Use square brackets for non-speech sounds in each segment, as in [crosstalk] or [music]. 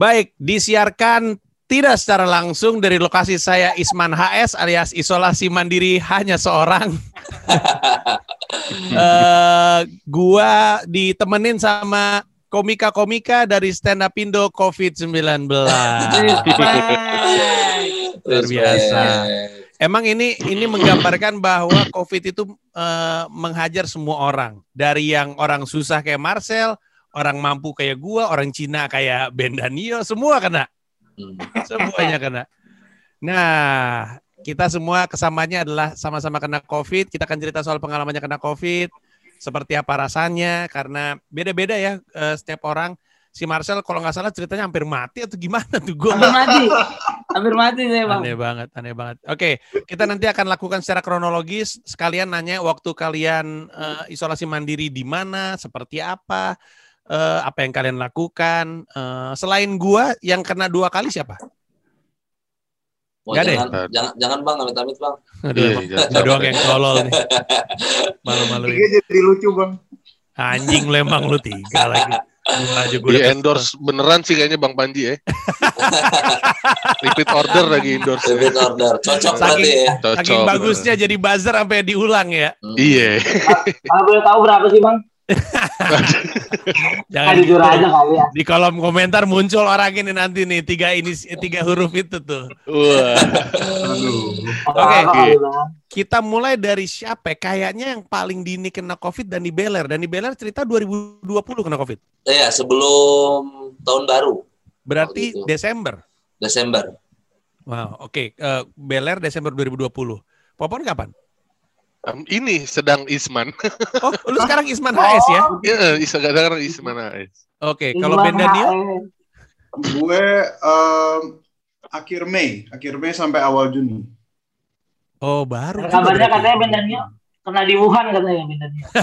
Baik, disiarkan tidak secara langsung dari lokasi saya Isman HS alias isolasi mandiri hanya seorang. uh, [laughs] gua ditemenin sama komika-komika dari stand up Indo COVID-19. Luar biasa. Emang ini ini menggambarkan bahwa COVID itu uh, menghajar semua orang. Dari yang orang susah kayak Marcel, orang mampu kayak gua, orang Cina kayak Ben Danio, semua kena. Hmm. Semuanya kena. Nah, kita semua kesamanya adalah sama-sama kena COVID. Kita akan cerita soal pengalamannya kena COVID, seperti apa rasanya, karena beda-beda ya uh, setiap orang. Si Marcel kalau nggak salah ceritanya hampir mati atau gimana tuh gue hampir mati hampir mati saya bang aneh banget aneh banget oke kita nanti akan lakukan secara kronologis sekalian nanya waktu kalian uh, isolasi mandiri di mana seperti apa uh, apa yang kalian lakukan. Uh, selain gua yang kena dua kali siapa? Oh, Gak jangan, deh. jangan, jangan bang, amit-amit bang. Aduh, iya, iya, doang yang tolol nih. Malu-malu. Tiga jadi lucu bang. Anjing lu emang lu tiga lagi. Aja gue di endorse beneran sih kayaknya Bang Panji ya. [laughs] Repeat order lagi endorse. Repeat order. Cocok saking, berarti ya. Cocok, saking bagusnya jadi buzzer sampai diulang ya. Hmm. Iya. Kalau boleh tahu berapa sih Bang? [laughs] Jangan jujur aja kali ya. Di kolom komentar muncul orang ini nanti nih tiga ini tiga huruf itu tuh. Wah. Oke. Okay. Kita mulai dari siapa? Kayaknya yang paling dini kena COVID dan di Beler. Dan di Beler cerita 2020 kena COVID. Iya, sebelum tahun baru. Berarti Desember. Desember. Wow, oke. Okay. Uh, eh, Beler Desember 2020. Popon kapan? Um, ini sedang Isman. [laughs] Oh, lu sekarang Isman HS ya? Iya, sekarang Isman HS. Oke, okay, kalau Ben Daniel? Gue um, akhir Mei, akhir Mei sampai awal Juni. Oh, baru. Kabarnya katanya Ben Daniel kena di Wuhan katanya Ben Daniel. [laughs]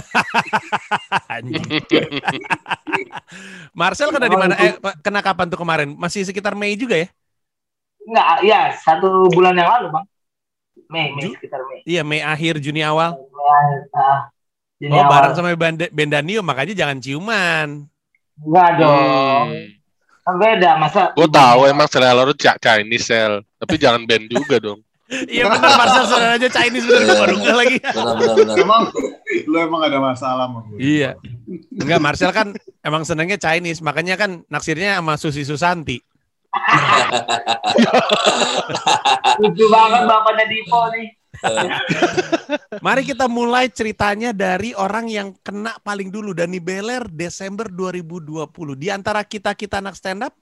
[laughs] Marcel kena di mana? Eh, kena kapan tuh kemarin? Masih sekitar Mei juga ya? Enggak, ya satu bulan yang lalu, Bang. Mei, Mei sekitar Mei. Iya, Mei akhir Juni awal. Ah, Juni oh, awal. bareng sama Ben Danio makanya jangan ciuman. Enggak dong. Hmm. Kan beda masa. Gue tahu emang selera lu Chinese sel, tapi jangan band juga dong. [laughs] Iya benar Marcel selera aja Chinese benar baru enggak lagi. [laughs] Emang lu emang ada masalah sama gue. Iya. Enggak Marcel kan emang senengnya Chinese, makanya kan naksirnya sama Susi Susanti. Lucu banget bapaknya Dipo nih. [laughs] Mari kita mulai ceritanya dari orang yang kena paling dulu Dani Beler Desember 2020. Di antara kita-kita anak stand up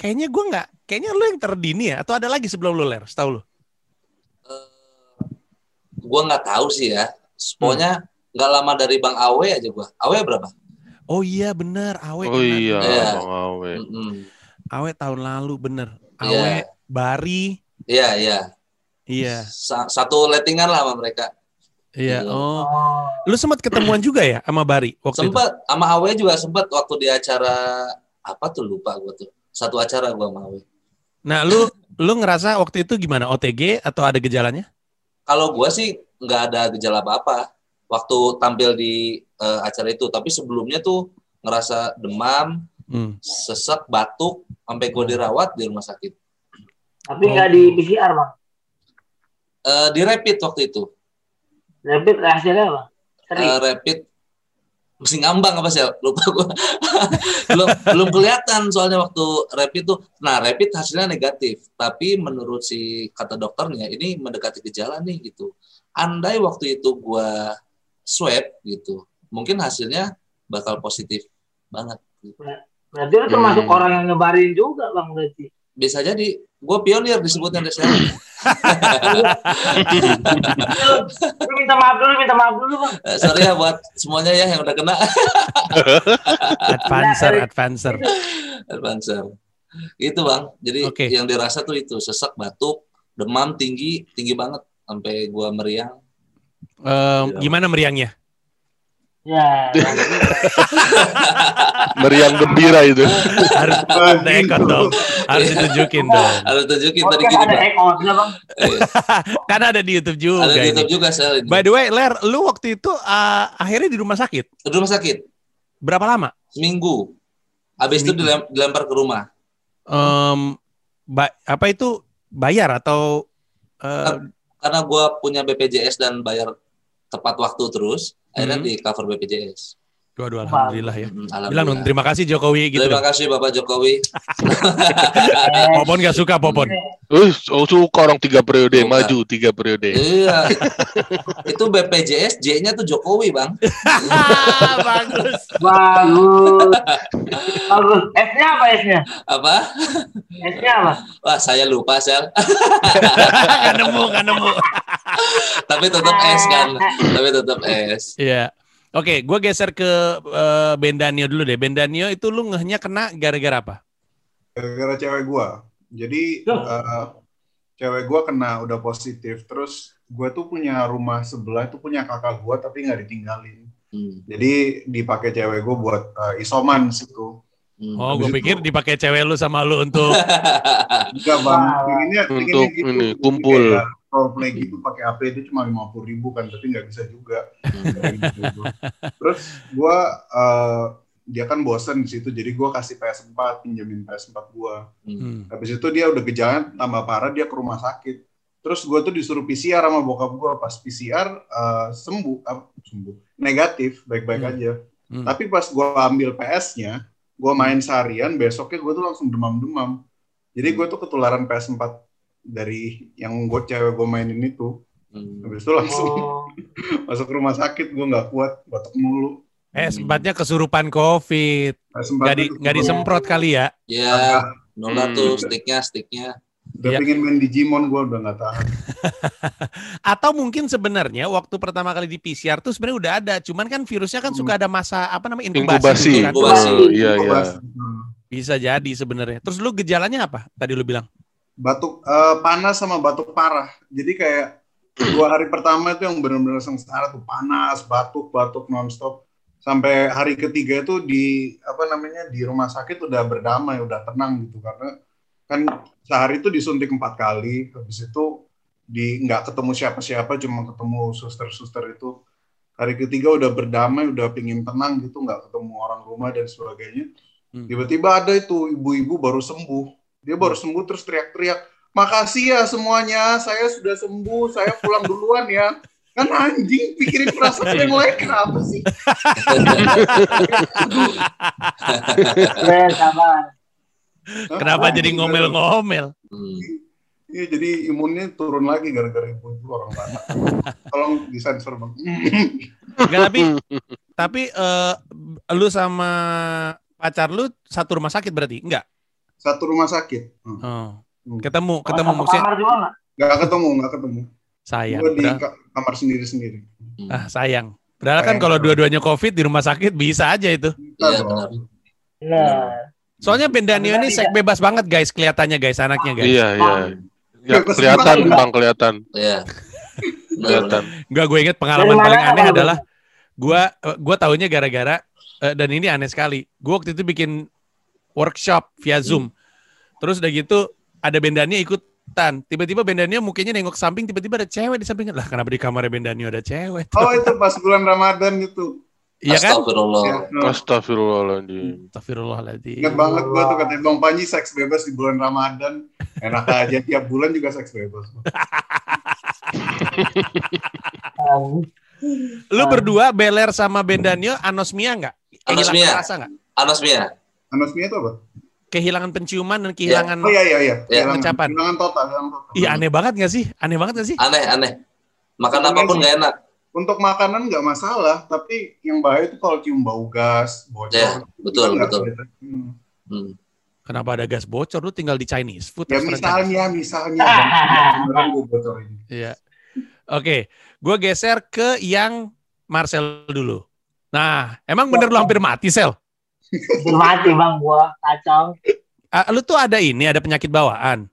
kayaknya gue nggak kayaknya lu yang terdini ya atau ada lagi sebelum lu ler setahu lu? Uh, gue nggak tahu sih ya. Pokoknya hmm. nggak hmm. lama dari Bang Awe aja gue. Awe berapa? Oh iya bener Awe. Oh iya ya. Bang Awe. Mm -mm. Awe tahun lalu bener. Awe, yeah. Bari. Iya, iya. Iya. Satu lettingan lah sama mereka. Iya. Gitu. Oh. Lu sempat ketemuan juga ya sama Bari waktu sempat, itu? sama Awe juga sempat waktu di acara apa tuh lupa gue tuh. Satu acara gua sama Awe. Nah, lu lu ngerasa waktu itu gimana? OTG atau ada gejalanya? Kalau gua sih nggak ada gejala apa-apa waktu tampil di uh, acara itu, tapi sebelumnya tuh ngerasa demam, hmm. sesak, batuk, sampai gue dirawat di rumah sakit. Tapi nggak oh. di PCR bang? Uh, di rapid waktu itu. Rapid hasilnya apa? Uh, rapid mesti ngambang apa sih lupa gue [laughs] belum belum kelihatan soalnya waktu rapid tuh nah rapid hasilnya negatif tapi menurut si kata dokternya ini mendekati gejala nih gitu andai waktu itu gue swab gitu mungkin hasilnya bakal positif banget gitu. Nah, Berarti lu termasuk hmm. orang yang nyebarin juga bang berarti. Bisa jadi. Gue pionir disebutnya desa. [laughs] lu minta maaf dulu, minta maaf dulu bang. Eh, sorry ya buat semuanya ya yang udah kena. [laughs] advancer, advancer. advancer. Itu bang. Jadi okay. yang dirasa tuh itu sesak, batuk, demam tinggi, tinggi banget sampai gua meriang. Um, gimana meriangnya? Ya. [laughs] Meriang gembira itu. Harus ada ekor dong. Harus ditunjukin dong. [laughs] Harus tunjukin tadi gini, ada ekornya, Bang. [laughs] Karena ada di YouTube juga. Ada di YouTube ini. juga, Sel. By the way, Ler, lu waktu itu uh, akhirnya di rumah sakit? Di rumah sakit. Berapa lama? Seminggu. Habis itu dilempar ke rumah. Em, ba- apa itu bayar atau eh, Karena gua punya BPJS dan bayar tepat waktu terus, akhirnya Hmm. di cover BPJS. dua-dua alhamdulillah ya. Hmm, Bilang dong alhamdulillah. terima kasih Jokowi gitu. Terima dong. kasih Bapak Jokowi. [laughs] Popon gak suka Popon. Eh, oh, suka orang tiga periode, Suka. maju tiga periode. iya. [laughs] Itu BPJS, J-nya tuh Jokowi, Bang. [laughs] Bagus. Bagus. Bagus. S-nya apa S-nya? Apa? S-nya apa? Wah, saya lupa, Sel. gak nemu, gak nemu. Tapi tetap S kan. Tapi tetap S. Iya. Oke, gue geser ke eh, Bendanio dulu deh. Bendanio itu lu ngehnya kena gara-gara apa? gara-gara cewek gua jadi eh, cewek gua kena udah positif terus gua tuh punya rumah sebelah itu punya kakak gua tapi nggak ditinggalin Hmm. jadi dipakai cewek gua buat eh, isoman situ Hmm. Oh, gue pikir dipakai cewek lu sama lu untuk enggak bang Wow. pengennya Untuk gitu ini, kumpul. kayak role play gitu pakai HP itu cuma lima puluh ribu kan tapi nggak bisa juga Gitu. terus gua eh, dia kan bosen di situ jadi gua kasih PS4 pinjemin PS4 gua Hmm. Hmm. Habis itu dia udah gejala tambah parah dia ke rumah sakit. Terus gue tuh disuruh PCR sama bokap gue pas PCR eh, sembuh, apa, sembuh negatif baik-baik Hmm. aja. Hmm. Tapi pas gue ambil PS-nya, gue main seharian, besoknya gue tuh langsung demam-demam. Jadi gue tuh ketularan PS4 dari yang gue cewek gue mainin itu. Hmm. Habis itu langsung Oh. [laughs] masuk rumah sakit, gue nggak kuat, batuk mulu. eh sempatnya kesurupan COVID. PS4 Nggak di, disemprot kali ya? Ya, Nona Hmm. tuh sticknya, sticknya. Udah Iya. pengen main Digimon, gue udah nggak tahan. [laughs] Atau mungkin sebenarnya waktu pertama kali di PCR tuh sebenarnya udah ada, cuman kan virusnya kan suka ada masa apa namanya inkubasi, Inkubasi. gitu kan. Inkubasi. Oh, iya, iya. Hmm. Bisa jadi sebenarnya. Terus lu gejalanya apa? Tadi lu bilang. Batuk eh, panas sama batuk parah. Jadi kayak dua hari pertama itu yang benar-benar sengsara tuh panas, batuk, batuk nonstop. Sampai hari ketiga itu di apa namanya di rumah sakit udah berdamai, udah tenang gitu karena kan sehari itu disuntik empat kali, habis itu di nggak ketemu siapa-siapa, cuma ketemu suster-suster itu. Hari ketiga udah berdamai, udah pingin tenang gitu, nggak ketemu orang rumah dan sebagainya. Hmm. Tiba-tiba ada itu ibu-ibu baru sembuh. Dia baru sembuh terus teriak-teriak, makasih ya semuanya, saya sudah sembuh, saya pulang duluan ya. Kan anjing, pikirin perasaan yang lain kenapa sih? Kenapa jadi ngomel-ngomel? Hmm. Iya, jadi imunnya turun lagi gara-gara ibu-ibu orang Batak. Tolong disensor bang. Enggak tapi tapi eh, lu sama pacar lu satu rumah sakit berarti? Enggak. Satu rumah sakit. Hmm. Oh. Ketemu, ketemu Satu maksudnya kamar juga nggak? Gak ketemu, gak ketemu. sayang. Gue di kamar sendiri-sendiri. ah, sayang. Padahal kan kalau dua-duanya COVID di rumah sakit bisa aja itu. Iya, benar. Nah, Soalnya Bendanio ini seks bebas banget guys kelihatannya guys anaknya guys. Iya, iya. Ya, kelihatan, Bang, kelihatan. Iya. Kelihatan. Enggak gue inget pengalaman paling aneh adalah gua eh, gua taunya gara-gara eh, dan ini aneh sekali. Gua waktu itu bikin workshop via Zoom. Terus udah gitu ada Bendanio ikutan. Tiba-tiba Bendanio mukanya nengok samping, tiba-tiba ada cewek di sampingnya. Lah kenapa di kamarnya Bendanio ada cewek? Oh itu pas bulan Ramadan gitu. Iya kan? Astagfirullah. Ya, no. Astagfirullahaladzim. Astagfirullahaladzim. Ingat banget gue tuh katanya Bang Panji seks bebas di bulan Ramadan. Enak aja tiap bulan juga seks bebas. [laughs] Lu berdua Beler sama Bendanio anosmia nggak? Anosmia. rasa nggak? Anosmia. Anosmia itu apa? Kehilangan penciuman dan kehilangan Oh iya iya iya. Ya, Hilang- ucapan. Hilangan total. Iya aneh banget gak sih? Aneh banget gak sih? Aneh, aneh. Makan Aneh apa pun sih. nggak enak. Untuk makanan nggak masalah, tapi yang bahaya itu kalau cium bau gas, bocor. Ya, betul, betul. Hmm. Hmm. Kenapa ada gas bocor? Lu tinggal di Chinese food. Ya misalnya, misalnya. [laughs] Iya. Oke, gue geser ke yang Marcel dulu. Nah, emang bener lu hampir mati, Sel? Mati bang gua kacau. Ah, lu tuh ada ini, ada penyakit bawaan.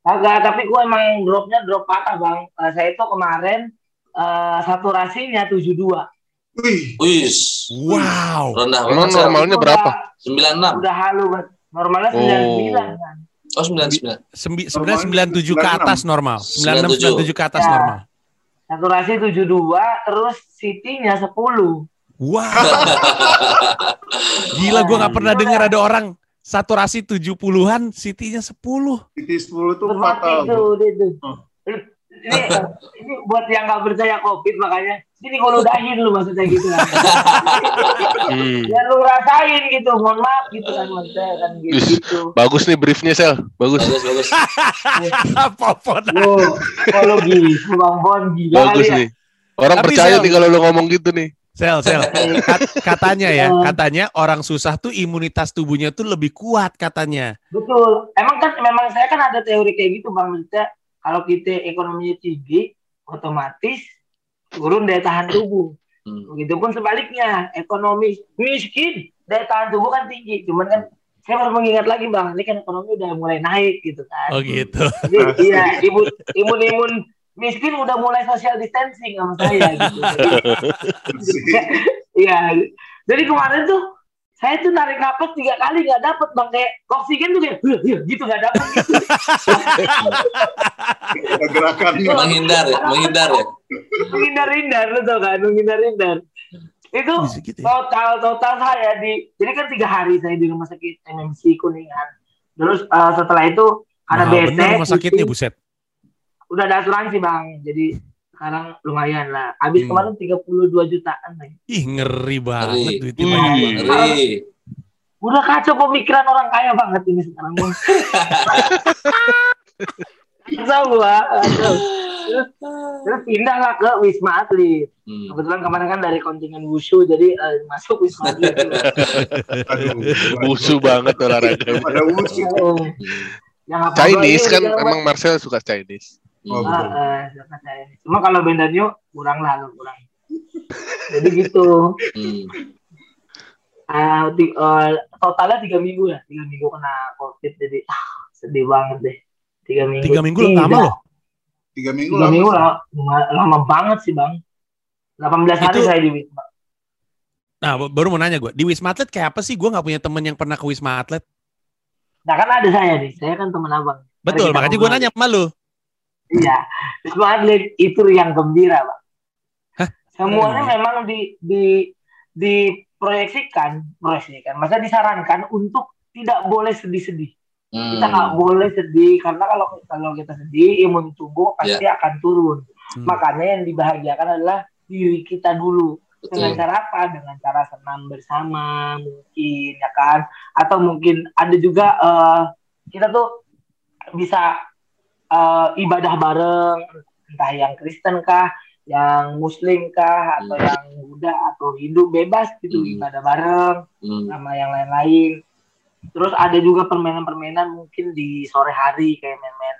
Kagak, tapi gua emang dropnya drop patah bang. Eh, saya itu kemarin eh, saturasinya 72. Wih, Wis. Wow. Rendah Emang banget. Sel. normalnya Itu berapa? Udah, 96. udah halu banget. Normalnya Oh. 99 kan. Oh, 99. Sembi, sebenarnya 97 ke 96. atas normal. 96 97 ke atas Ya. normal. Saturasi 72, terus CT-nya 10. Wah. [laughs] Gila gue nggak pernah dengar ada orang saturasi 70-an, CT-nya 10. Titik 10 tuh Terus fatal. itu, itu. Oh. Ini, ini buat yang nggak percaya COVID makanya ini gue ludahin lu maksudnya gitu kan. Hmm. ya lu rasain gitu, mohon maaf gitu kan maksudnya kan gitu. Gitu. Bagus nih briefnya Sel. Bagus. bagus bagus [laughs] Popon. Kalau gitu Bang Bon gila Bagus ya. nih. Orang Tapi, percaya Sel- nih kalau lu ngomong gitu nih. Sel, sel. [laughs] Kat- katanya ya, katanya orang susah tuh imunitas tubuhnya tuh lebih kuat katanya. Betul. Emang kan memang saya kan ada teori kayak gitu Bang maksudnya kalau kita ekonominya tinggi otomatis turun daya tahan tubuh. Hmm. Begitupun sebaliknya, ekonomi miskin, daya tahan tubuh kan tinggi. Cuman kan saya baru mengingat lagi bang, ini kan ekonomi udah mulai naik gitu kan. Oh gitu. Jadi iya, imun imun imun miskin udah mulai social distancing sama saya gitu. [laughs] Iya, jadi kemarin tuh saya tuh narik napas tiga kali nggak dapet bang kayak oksigen tuh kayak "Huh, huh," gitu nggak dapet gitu. Ada gerakannya. [laughs] menghindar ya menghindar ya menghindar-hindar betul kan menghindar-hindar itu Bisa gitu ya? total total saya di jadi kan tiga hari saya di rumah sakit MMC kuningan terus eh, setelah itu karena bete bener rumah sakitnya buset. Udah ada asuransi bang jadi sekarang lumayan lah habis Hmm. kemarin 32 jutaan lagi Ih ngeri banget ngeri duitnya banyak banget. ngeri udah kacau pemikiran orang kaya banget ini sekarang Bang. [laughs] kacau gua kacau. terus, terus pindah lah ke Wisma Atlet Hmm. kebetulan kemarin kan dari kontingen wushu jadi eh, masuk Wisma Atlet. Musuh banget olahraga. Pada wusu. Oh. Yang apa Chinese kan emang Marcel suka Chinese. Oh, suka Chinese. Cuma kalau Bendanyo kurang lah, kurang. Jadi gitu. Hmm. Ah, ti- eh, totalnya tiga minggu ya, tiga minggu kena COVID. Jadi ah, sedih banget deh. Tiga minggu. Tiga minggu Tidak. lama loh. Tiga minggu Tiga lama. minggu lama, lama banget sih bang. 18 hari Itu- saya di Wisma. Nah baru mau nanya gue, di Wisma Atlet kayak apa sih? Gue nggak punya temen yang pernah ke Wisma Atlet. Nah kan ada saya nih, saya kan teman abang. Betul, makanya gue nanya sama lu. Iya, Wisma Atlet itu yang gembira, Pak. Hah? Semuanya Hmm. memang di di diproyeksikan, proyeksikan. Masa disarankan untuk tidak boleh sedih-sedih. Kita Hmm. nggak boleh sedih karena kalau kalau kita sedih, imun tubuh pasti akan turun. Hmm. Makanya yang dibahagiakan adalah diri kita dulu. Dengan betul cara apa? Dengan cara senam bersama mungkin ya kan? Atau mungkin ada juga eh, kita tuh bisa eh, ibadah bareng entah yang Kristen kah, yang Muslim kah, atau Hmm. yang Buddha atau Hindu bebas gitu Hmm. ibadah bareng Hmm. sama yang lain-lain. Terus ada juga permainan-permainan mungkin di sore hari kayak main-main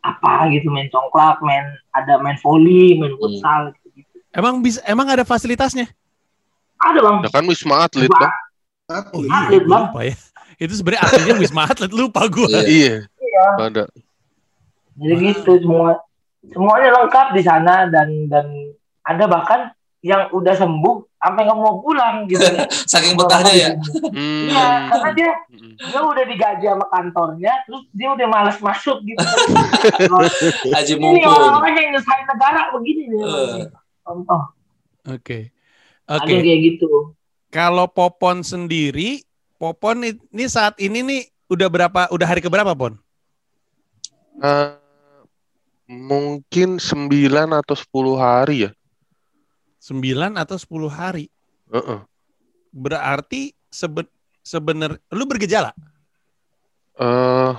apa gitu, main congklak, main ada main volley, main Hmm. futsal gitu. Emang bisa, emang ada fasilitasnya? Ada bang. Ya kan Wisma Atlet bang. Atlet. iya, Bang. lupa ya. Itu sebenarnya artinya Wisma Atlet lupa gue. Iya. Iya. Iya. Ada. Jadi gitu semua semuanya lengkap di sana dan dan ada bahkan yang udah sembuh sampai nggak mau pulang gitu. [laughs] saking betahnya ya Hmm. Iya, karena dia Hmm. dia udah digaji sama kantornya, terus dia udah malas masuk gitu. [laughs] Haji Ini mumpung orang-orang yang nyusahin negara begini nih. Eh. Contoh, Oke. ada Oke. yang kayak gitu. Kalau Popon sendiri, Popon ini saat ini nih udah berapa? Udah hari keberapa, Pon? Eh, mungkin 9 atau 10 hari ya. 9 atau 10 hari. Heeh. Berarti seben sebenar lu bergejala. Eh,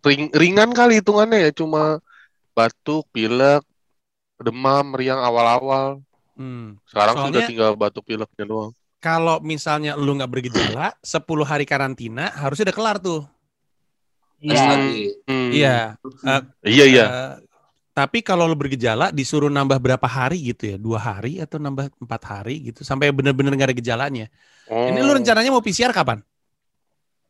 ring- ringan kali hitungannya ya, cuma batuk, pilek, demam, meriang awal-awal. Hmm. Sekarang sudah Soalnya- tinggal batuk pileknya doang. Kalau misalnya lu nggak bergejala, 10 hari karantina harusnya udah kelar tuh. Iya. Hmm. Iya. Eh, Iya iya. eh, tapi kalau lu bergejala disuruh nambah berapa hari gitu ya? Dua hari atau nambah empat hari gitu sampai bener-bener nggak ada gejalanya. Oh. Ini lu rencananya mau PCR kapan?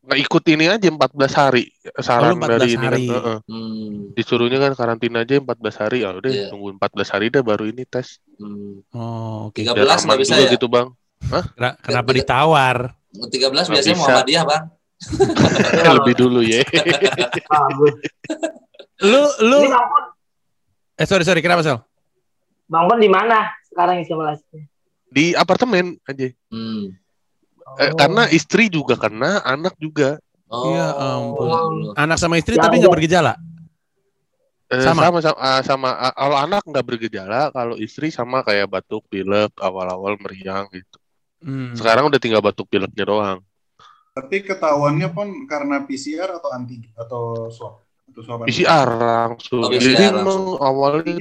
Nggak ikut ini aja 14 hari saran Oh, lu 14 dari ini kan. hari. Heeh. hmm. Disuruhnya kan karantina aja 14 hari ya udah Iya. tunggu 14 hari dah baru ini tes. Hmm. Oh, oke. 13 Biar aman nggak bisa ya gitu bang. Kena- Kenapa Tiga- ditawar? 13 Nggak biasanya bisa. Muhammadiyah bang [laughs] [laughs] Lebih dulu ya. Lu lu eh sorry sorry kenapa Sel? Bang Pon di mana sekarang isolasinya? di apartemen aja. Hmm. Eh, karena istri juga kena, anak juga. Oh. Iya ampun. Allah. Anak sama istri Ya, tapi ya. nggak bergejala. Eh, Sama? sama sama, ah, sama, ah, kalau anak nggak bergejala, kalau istri sama kayak batuk, pilek, awal-awal meriang gitu. Hmm. Sekarang udah tinggal batuk pileknya doang. Tapi ketahuannya pun karena PCR atau anti atau swab? PCR langsung. Oh, PCR Jadi langsung. emang awalnya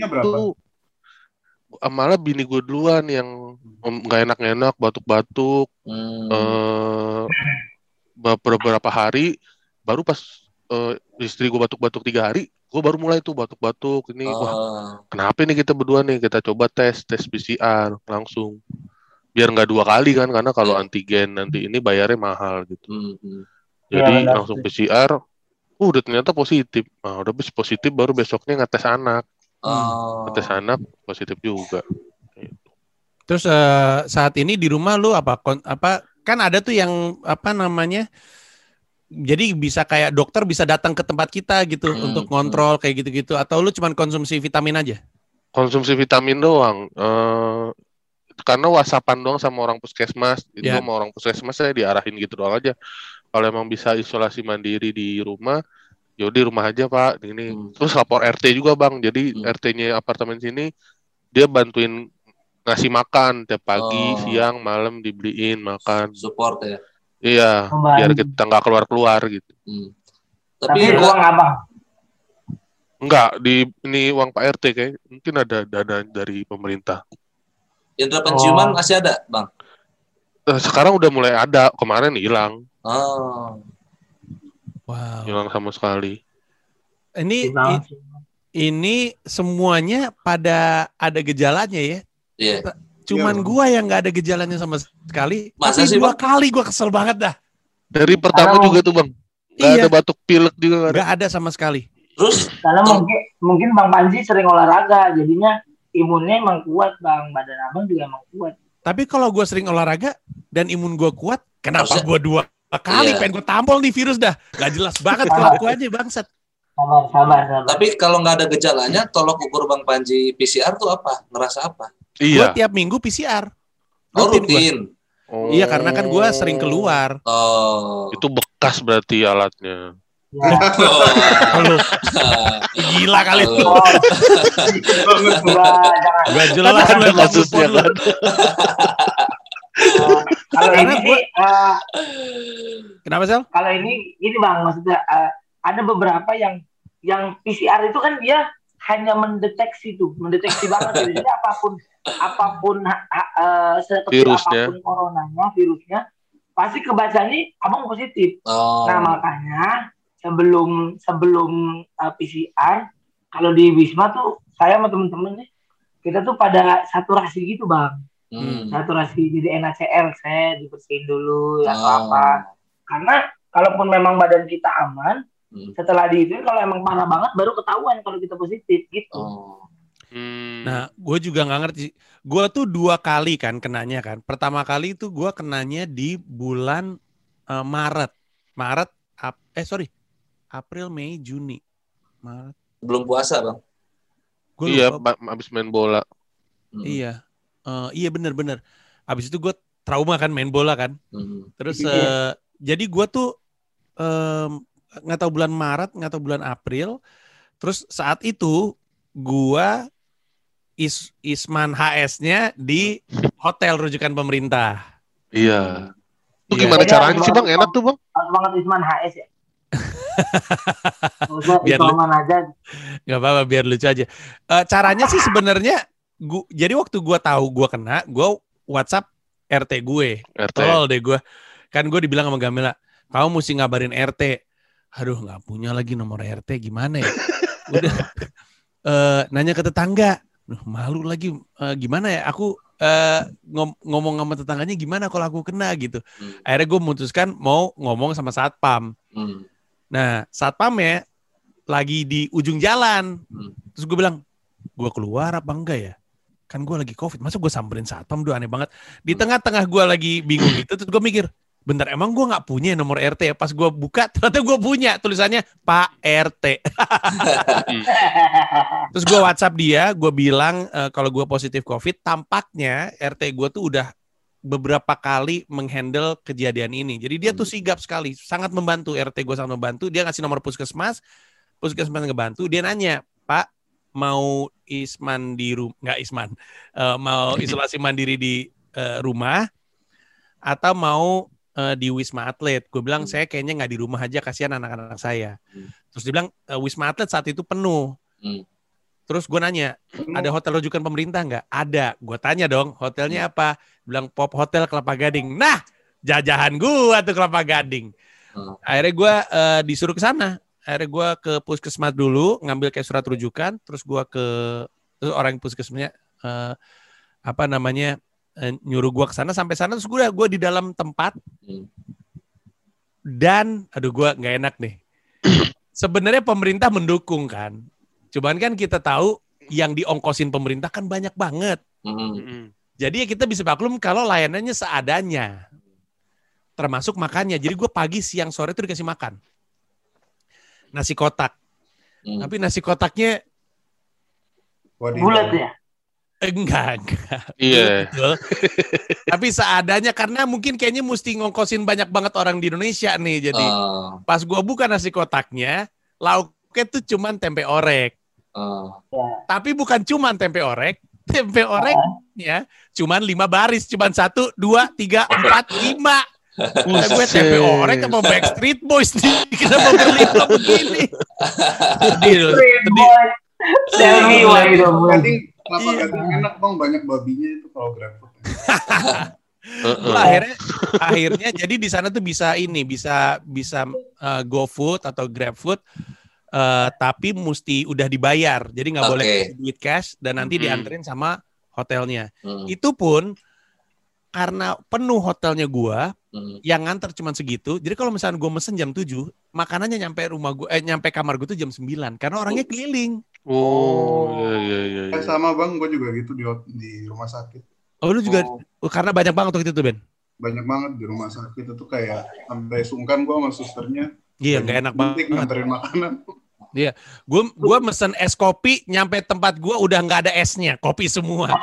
ah, malah bini gue duluan yang em, nggak enak-enak, batuk-batuk. Hmm. eh be- beberapa hari, baru pas eh, istri gue batuk-batuk tiga hari, gue baru mulai tuh batuk-batuk. Ini wah Oh. kenapa nih kita berdua nih kita coba tes tes PCR langsung biar nggak dua kali kan karena kalau antigen nanti ini bayarnya mahal gitu Hmm, hmm. jadi benar. langsung PCR uh, udah ternyata positif. Nah udah bis- positif baru besoknya ngetes anak. Oh. ngetes anak positif juga. Terus eh, saat ini di rumah lu apa kon- apa kan ada tuh yang apa namanya jadi bisa kayak dokter bisa datang ke tempat kita gitu Hmm, untuk ngontrol kayak gitu-gitu. Atau lu cuman konsumsi vitamin aja? konsumsi vitamin doang. Eh karena whatsappan doang sama orang puskesmas. Itu Ya. sama orang puskesmas saya diarahin gitu doang aja kalau emang bisa isolasi mandiri di rumah ya di rumah aja pak ini Hmm. terus lapor RT juga bang jadi Hmm. RT-nya apartemen sini dia bantuin ngasih makan tiap pagi Oh. siang malam dibeliin makan Support ya. iya Membantu. biar kita nggak keluar keluar gitu Hmm. Tapi Tapi uang abang. Enggak, di ini uang Pak RT kayak mungkin ada dana dari pemerintah. indra penciuman Oh. masih ada, Bang. Eh, sekarang udah mulai ada, kemarin hilang, Oh. Wow. hilang sama sekali. Ini i- ini semuanya pada ada gejalanya ya. Iya. Cuman Bang. gua yang nggak ada gejalanya sama sekali. Masa tapi sih, dua Bang? kali gua kesel banget dah. Dari pertama Karena- juga tuh bang, nggak Iya. ada batuk pilek juga nggak ada. Ada sama sekali. Terus Karena Oh. mungkin mungkin Bang Panji sering olahraga, jadinya imunnya emang kuat Bang. Badan abang juga emang kuat. Tapi kalau gua sering olahraga dan imun gua kuat, kenapa gua dua kali Iya. pengen gua tampol nih virus dah? Gak jelas banget kelakuannya bangsat. Sabar, sabar, sabar. tapi kalau nggak ada gejalanya, tolok ukur Bang Panji PCR tuh apa? Ngerasa apa? Gua Iya. tiap minggu PCR. Oh, Rutin gua. Oh. Iya karena kan gua sering keluar. Oh. Itu bekas berarti alatnya. Ya. Oh. Gila kali itu. Gak jelas Kan kasusnya kan. kalau ini sih, eh, Kenapa sel? kalau ini ini Bang maksudnya eh, ada beberapa yang yang PCR itu kan dia hanya mendeteksi tuh, mendeteksi banget gitu. Jadi apa pun apa pun eh, sekecil Virusnya. apa pun coronanya, virusnya pasti kebacanya abang positif. Oh. Nah makanya sebelum sebelum uh, PCR kalau di Wisma tuh saya sama temen-temen nih kita tuh pada saturasi gitu bang Hmm. saturasi jadi NaCl saya dibersihin dulu atau Oh. apa karena kalaupun memang badan kita aman Hmm. setelah di itu kalau emang parah banget baru ketahuan kalau kita positif gitu Oh. Hmm. Nah, gue juga nggak ngerti. Gue tuh dua kali kan kenanya kan. Pertama kali itu gue kenanya di bulan eh, Maret. Maret, Ap- eh sorry, April, Mei, Juni. Maret. Belum puasa, Bang. Gua iya, lupa. abis main bola. Hmm. Iya. Eh, iya bener-bener. Abis itu gue trauma kan main bola kan. Hmm. Terus Iya. eh, jadi gue tuh em, nggak tahu bulan Maret, nggak tahu bulan April. Terus saat itu gua is Isman HS-nya di hotel rujukan pemerintah. Iya. Itu Iya. gimana Kayaknya caranya sih bang? Enak tuh bang? banget Isman HS ya Biar lu- aja Gak apa-apa biar lucu aja. Eh, caranya sih sebenarnya gua jadi waktu gua tahu gua kena, gua WhatsApp RT gue. RT. Tolol deh gua. Kan gue dibilang sama Gamila, kamu mesti ngabarin RT. Aduh, nggak punya lagi nomor RT gimana ya? [laughs] Udah eh, nanya ke tetangga. Duh, malu lagi Eh, gimana ya? Aku eh, ngom- ngomong sama tetangganya gimana kalau aku kena gitu. Hmm. Akhirnya gue memutuskan mau ngomong sama satpam. Hmm. Nah, satpamnya lagi di ujung jalan. Hmm. Terus gue bilang, gue keluar apa enggak ya? Kan gue lagi covid, masa gue samperin satpam, duh aneh banget. Di Hmm. tengah-tengah gue lagi bingung gitu, terus gue mikir, bentar emang gue nggak punya nomor RT ya? Pas gue buka ternyata gue punya tulisannya Pak RT. [laughs] Terus gue WhatsApp dia, gue bilang e, kalau gue positif COVID, tampaknya RT gue tuh udah beberapa kali menghandle kejadian ini. Jadi dia tuh sigap sekali, sangat membantu RT gue sangat membantu. Dia ngasih nomor puskesmas, puskesmas ngebantu. Dia nanya, Pak mau Isman di rumah, nggak Isman, uh, mau [laughs] isolasi mandiri di uh, rumah atau mau uh, di Wisma Atlet. Gue bilang hmm. saya kayaknya nggak di rumah aja, kasihan anak-anak saya. Hmm. Terus dia bilang Wisma Atlet saat itu penuh. Hmm. Terus gue nanya, ada hotel rujukan pemerintah nggak? Ada. Gue tanya dong, hotelnya hmm. apa? Bilang Pop Hotel Kelapa Gading. Nah, jajahan gue tuh Kelapa Gading. Hmm. Akhirnya gue uh, disuruh ke sana akhirnya gue ke puskesmas dulu ngambil kayak surat rujukan terus gue ke terus orang puskesmasnya uh, apa namanya uh, nyuruh gue ke sana sampai sana terus gue gue di dalam tempat dan aduh gue nggak enak nih [clears throat] sebenarnya pemerintah mendukung kan cuman kan kita tahu yang diongkosin pemerintah kan banyak banget mm-hmm. jadi ya kita bisa maklum kalau layanannya seadanya termasuk makannya jadi gue pagi siang sore tuh dikasih makan nasi kotak. Hmm. Tapi nasi kotaknya bulat ya? Enggak, enggak. Iya. Yeah. Tapi seadanya karena mungkin kayaknya mesti ngongkosin banyak banget orang di Indonesia nih. Jadi uh. pas gua buka nasi kotaknya, lauknya tuh cuman tempe orek. Uh. Tapi bukan cuman tempe orek, tempe oreknya cuman lima baris, cuman satu, dua, tiga, empat, lima. Nah, gue tempe orek sama Backstreet Boys nih. Kenapa berlima begini? Sedih loh. Sedih. Selfie wah itu. Gading, kelapa gading enak bang, banyak babinya itu kalau GrabFood. [laughs] Uh, akhirnya akhirnya jadi di sana tuh bisa ini bisa bisa uh, GoFood atau GrabFood uh, tapi mesti udah dibayar. Jadi nggak okay. boleh duit cash dan nanti hmm. dianterin sama hotelnya. Hmm. Itu pun karena penuh hotelnya gua, hmm. yang nganter cuma segitu. Jadi kalau misalnya gua mesen jam 7, makanannya nyampe rumah gua eh nyampe kamar gua tuh jam 9 karena orangnya keliling. Oh, iya iya iya. Ya. sama Bang, gua juga gitu di di rumah sakit. Oh, lu juga oh. karena banyak banget waktu itu tuh, Ben. Banyak banget di rumah sakit itu kayak sampai sungkan gua sama susternya. Iya, gak enak banget. Nganterin makanan. Iya, gue gua mesen es kopi nyampe tempat gue udah nggak ada esnya, kopi semua.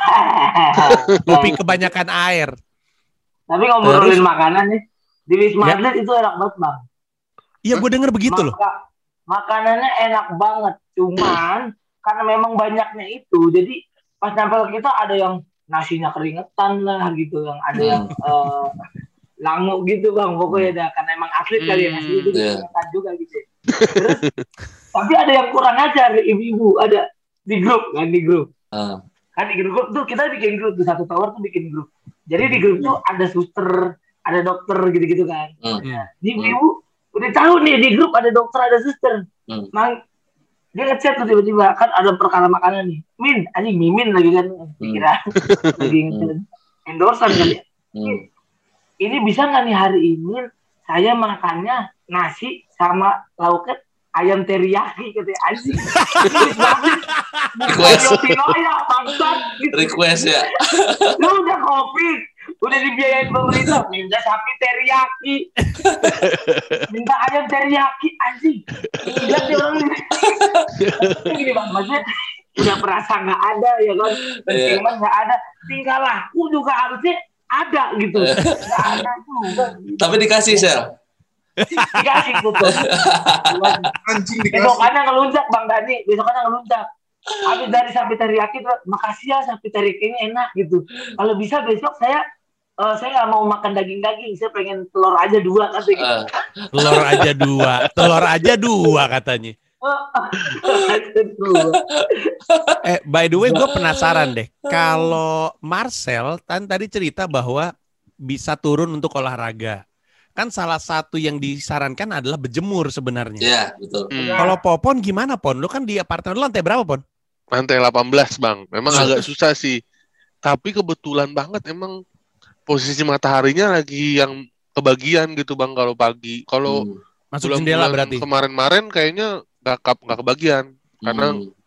[laughs] kopi kebanyakan air. Tapi ngomongin Terus, makanan nih, di Wisma ya. Atlet itu enak banget bang. Iya, gue denger begitu Maka, loh. Makanannya enak banget, cuman karena memang banyaknya itu, jadi pas nyampe kita ada yang nasinya keringetan lah gitu, yang ada hmm. yang uh, langu gitu bang, pokoknya ada karena emang atlet kali ya nasi itu yeah. keringetan juga gitu. Terus tapi ada yang kurang ajar ibu-ibu. Ada di grup kan di grup. Uh. kan di grup tuh kita bikin grup di satu tower tuh bikin grup. Jadi di grup tuh ada suster ada dokter gitu-gitu kan. Uh. di ibu udah tahu nih di grup ada dokter ada suster. Uh. mang dia ngechat tuh tiba-tiba kan ada perkara makanan nih. Min anjing mimin lagi kan. Pikiran [laughs] lagi ngechat endorsan kali ya. Ini bisa nggak nih hari ini saya makannya nasi sama lauknya ayam teriyaki gitu anjing. request. ya, bangsat. Gitu. Request ya. Lu udah kopi, udah dibiayain pemerintah, minta sapi teriyaki. minta ayam teriyaki anjing. Lihat dia orang ini. Gini bang, maksudnya udah perasa nggak ada ya kan, pentingan yeah. nggak ada, tinggal laku juga harusnya ada gitu. Nggak ada juga. Tapi dikasih sel dikasih gitu anjing dikasih. Besokannya ngelunjak bang Dani. Besokannya ngelunjak. Habis dari sapi teriyaki tuh makasih ya sapi teriyaki ini enak gitu. Kalau bisa besok saya uh, saya nggak mau makan daging-daging. Saya pengen telur aja dua katanya uh. telur aja dua. Telur aja dua katanya. [laughs] Eh by the way gue penasaran deh. Kalau Marcel kan tadi cerita bahwa bisa turun untuk olahraga kan salah satu yang disarankan adalah berjemur sebenarnya. Iya, betul. Hmm. Kalau Popon gimana Pon? Lu kan di apartemen lu lantai berapa Pon? Lantai 18, Bang. Memang agak susah sih. Tapi kebetulan banget emang posisi mataharinya lagi yang kebagian gitu Bang kalau pagi. Kalau hmm. masuk jendela berarti. Kemarin-kemarin kayaknya nggak nggak kebagian karena hmm.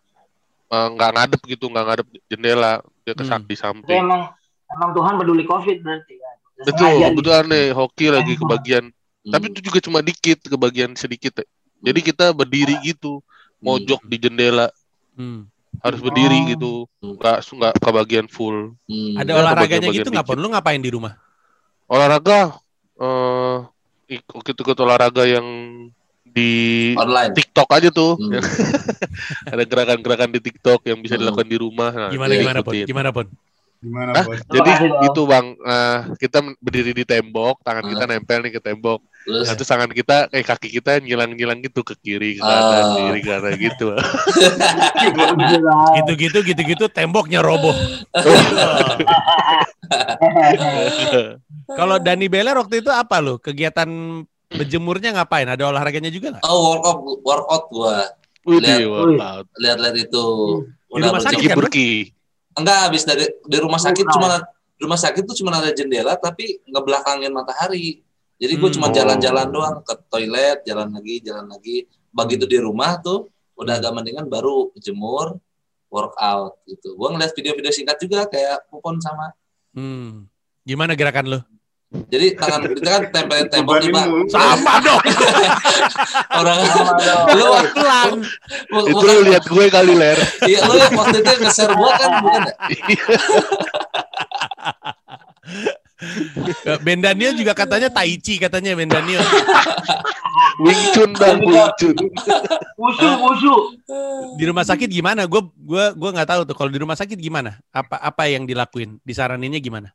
Eh, nggak ngadep gitu, nggak ngadep jendela dia ke hmm. di samping. emang emang Tuhan peduli COVID berarti. Betul, kebetulan nih hoki lagi kebagian. Hmm. Tapi itu juga cuma dikit, kebagian sedikit. ya. Jadi kita berdiri gitu, mojok di jendela, Hmm. harus berdiri Oh. gitu. Hmm. Nggak nggak kebagian full. Hmm. Ada Ya, olahraganya gitu nggak pun? dikit. Lu ngapain di rumah? Olahraga eh ikut-ikut olahraga yang di online. TikTok aja tuh. Hmm. [laughs] Ada gerakan-gerakan di TikTok yang bisa Hmm. dilakukan di rumah. Nah, Gimana gimana pun? Gimana pun? Gimana, Hah? Bos? Jadi Bang. itu bang, eh, kita berdiri di tembok, tangan kita Ah. nempel nih ke tembok. Terus Nah, terus tangan kita, eh kaki kita ngilang-ngilang gitu ke kiri, ke kanan, kiri, ke kanan gitu. [laughs] Gitu-gitu gitu-gitu temboknya roboh. [laughs] Kalau Dani Beler waktu itu apa lu? Kegiatan berjemurnya ngapain? Ada olahraganya juga nggak? oh workout workout gua Lihat. lihat-lihat itu Di rumah sakit kan? Burki. Enggak habis dari di rumah sakit Bukan. cuma rumah sakit tuh cuma ada jendela tapi ngebelakangin matahari jadi gue Hmm. cuma Oh. jalan-jalan doang ke toilet jalan lagi jalan lagi begitu di rumah tuh udah agak mendingan baru jemur workout gitu gue ngeliat video-video singkat juga kayak Popon sama Hmm. Gimana gerakan lu? Jadi tangan kita kan tempelin tembok nih mulu. Sama dong. [laughs] orang lu Pelan. Itu lu lihat gue kali ler. iya lu yang waktu itu nge-share gua kan bukan ya Ben Daniel juga katanya Tai Chi katanya Ben Daniel. Wing Chun bang, Wing Chun. Wusu, wusu. Di rumah sakit gimana? Gue gua gua nggak tahu tuh. Kalau di rumah sakit gimana? Apa apa yang dilakuin? Disaraninnya gimana?